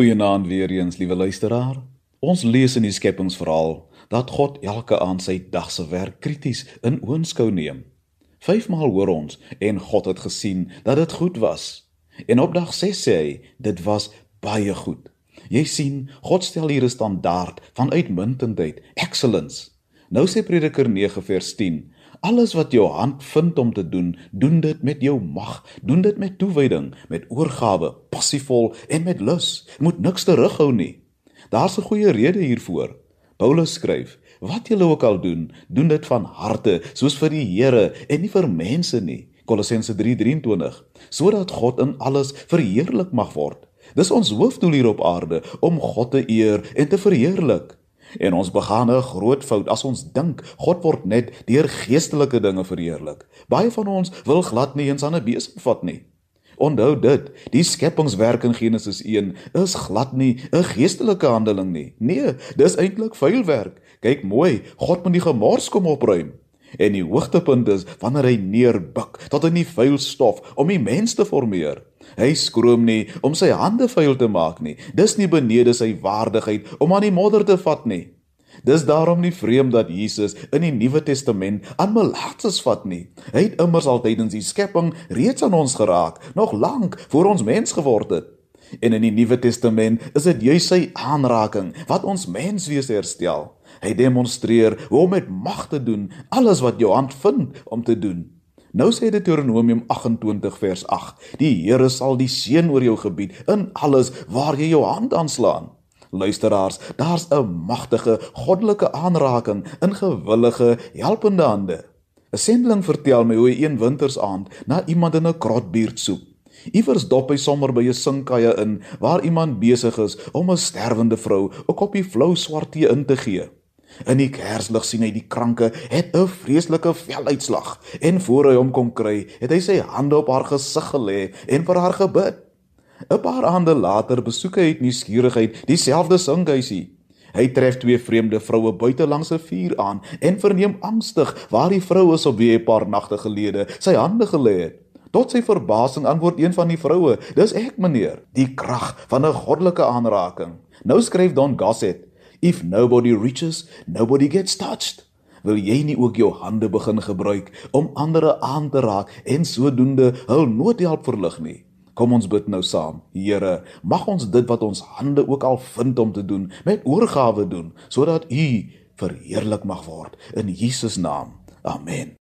Goeienaand weer eens, liewe luisteraar. Ons lees in die Skepingsverhaal dat God elke aand sy dag se werk krities in oënskou neem. Vyfmaal hoor ons en God het gesien dat dit goed was. En op dag 6 sê hy, dit was baie goed. Jy sien, God stel hier 'n standaard van uitmuntendheid, excellence. Nou sê Prediker 9 vers 10: Alles wat jou hand vind om te doen, doen dit met jou mag, doen dit met toewyding, met oorgawe, passievol en met lus. Moet niks terughou nie. Daar's 'n goeie rede hiervoor. Paulus skryf: Wat julle ook al doen, doen dit van harte, soos vir die Here en nie vir mense nie. Kolossense 3:23, sodat God in alles verheerlik mag word. Dis ons hoofdoel hier op aarde om God te eer en te verheerlik. En ons begaan 'n groot fout as ons dink God word net deur geestelike dinge verheerlik. Baie van ons wil glad nie eens aan 'n besig vat nie. Onthou dit, die skepingswerk in Genesis 1 is glad nie 'n geestelike handeling nie. Nee, dis eintlik vuil werk. Kyk mooi, God moet die gemors kom opruim. En die hoogtepunt is wanneer hy neerbuk tot in die vuil stof om die mens te formeer. Hy skroom nie om sy hande vuil te maak nie. Dis nie benede sy waardigheid om aan die modder te vat nie. Dis daarom nie vreemd dat Jesus in die Nuwe Testament aan melaatses vat nie. Hy het immers altyd in sy skepping reeds aan ons geraak, nog lank voor ons mens geword het. En in die Nuwe Testament is dit juis sy aanraking wat ons menswees herstel. Hy demonstreer hoe om met mag te doen alles wat jou hand vind om te doen. Nou sê Deuteronomium 28 vers 8: Die Here sal die seën oor jou gebied in alles waar jy jou hand aanslaan. Luisteraars, daar's 'n magtige goddelike aanraking in gewillige helpende hande. 'n Sendeling vertel my hoe hy een wintersaand na iemand in 'n krotbuurt soek. Iewers dop hy sommer by 'n sinkkaja in waar iemand besig is om 'n sterwende vrou 'n koppie flou swart tee in te gee. In die kerslig sien hy die kranke het 'n vreeslike veluitslag en voor hy hom kom kry, het hy sy hande op haar gesig gelê en vir haar gebid. 'n Paar aande later besoek hy uit nuuskierigheid dieselfde sinkhuisie. Hy tref twee vreemde vroue buite langs 'n vuur aan en verneem angstig waar die vrou is op wie hy 'n paar nagte gelede sy hande gelê het. Tot sy verbasing antwoord een van die vroue: "Dis ek, meneer, die krag van 'n goddelike aanraking." Nou skryf Don Gossett If nobody reaches, nobody gets touched. Wil jy nie ook jou hande begin gebruik om ander aan te raak en sodoende hul noodhelp verlig nie? Kom ons bid nou saam. Here, mag ons dit wat ons hande ook al vind om te doen, met oorgawe doen, sodat U verheerlik mag word in Jesus naam. Amen.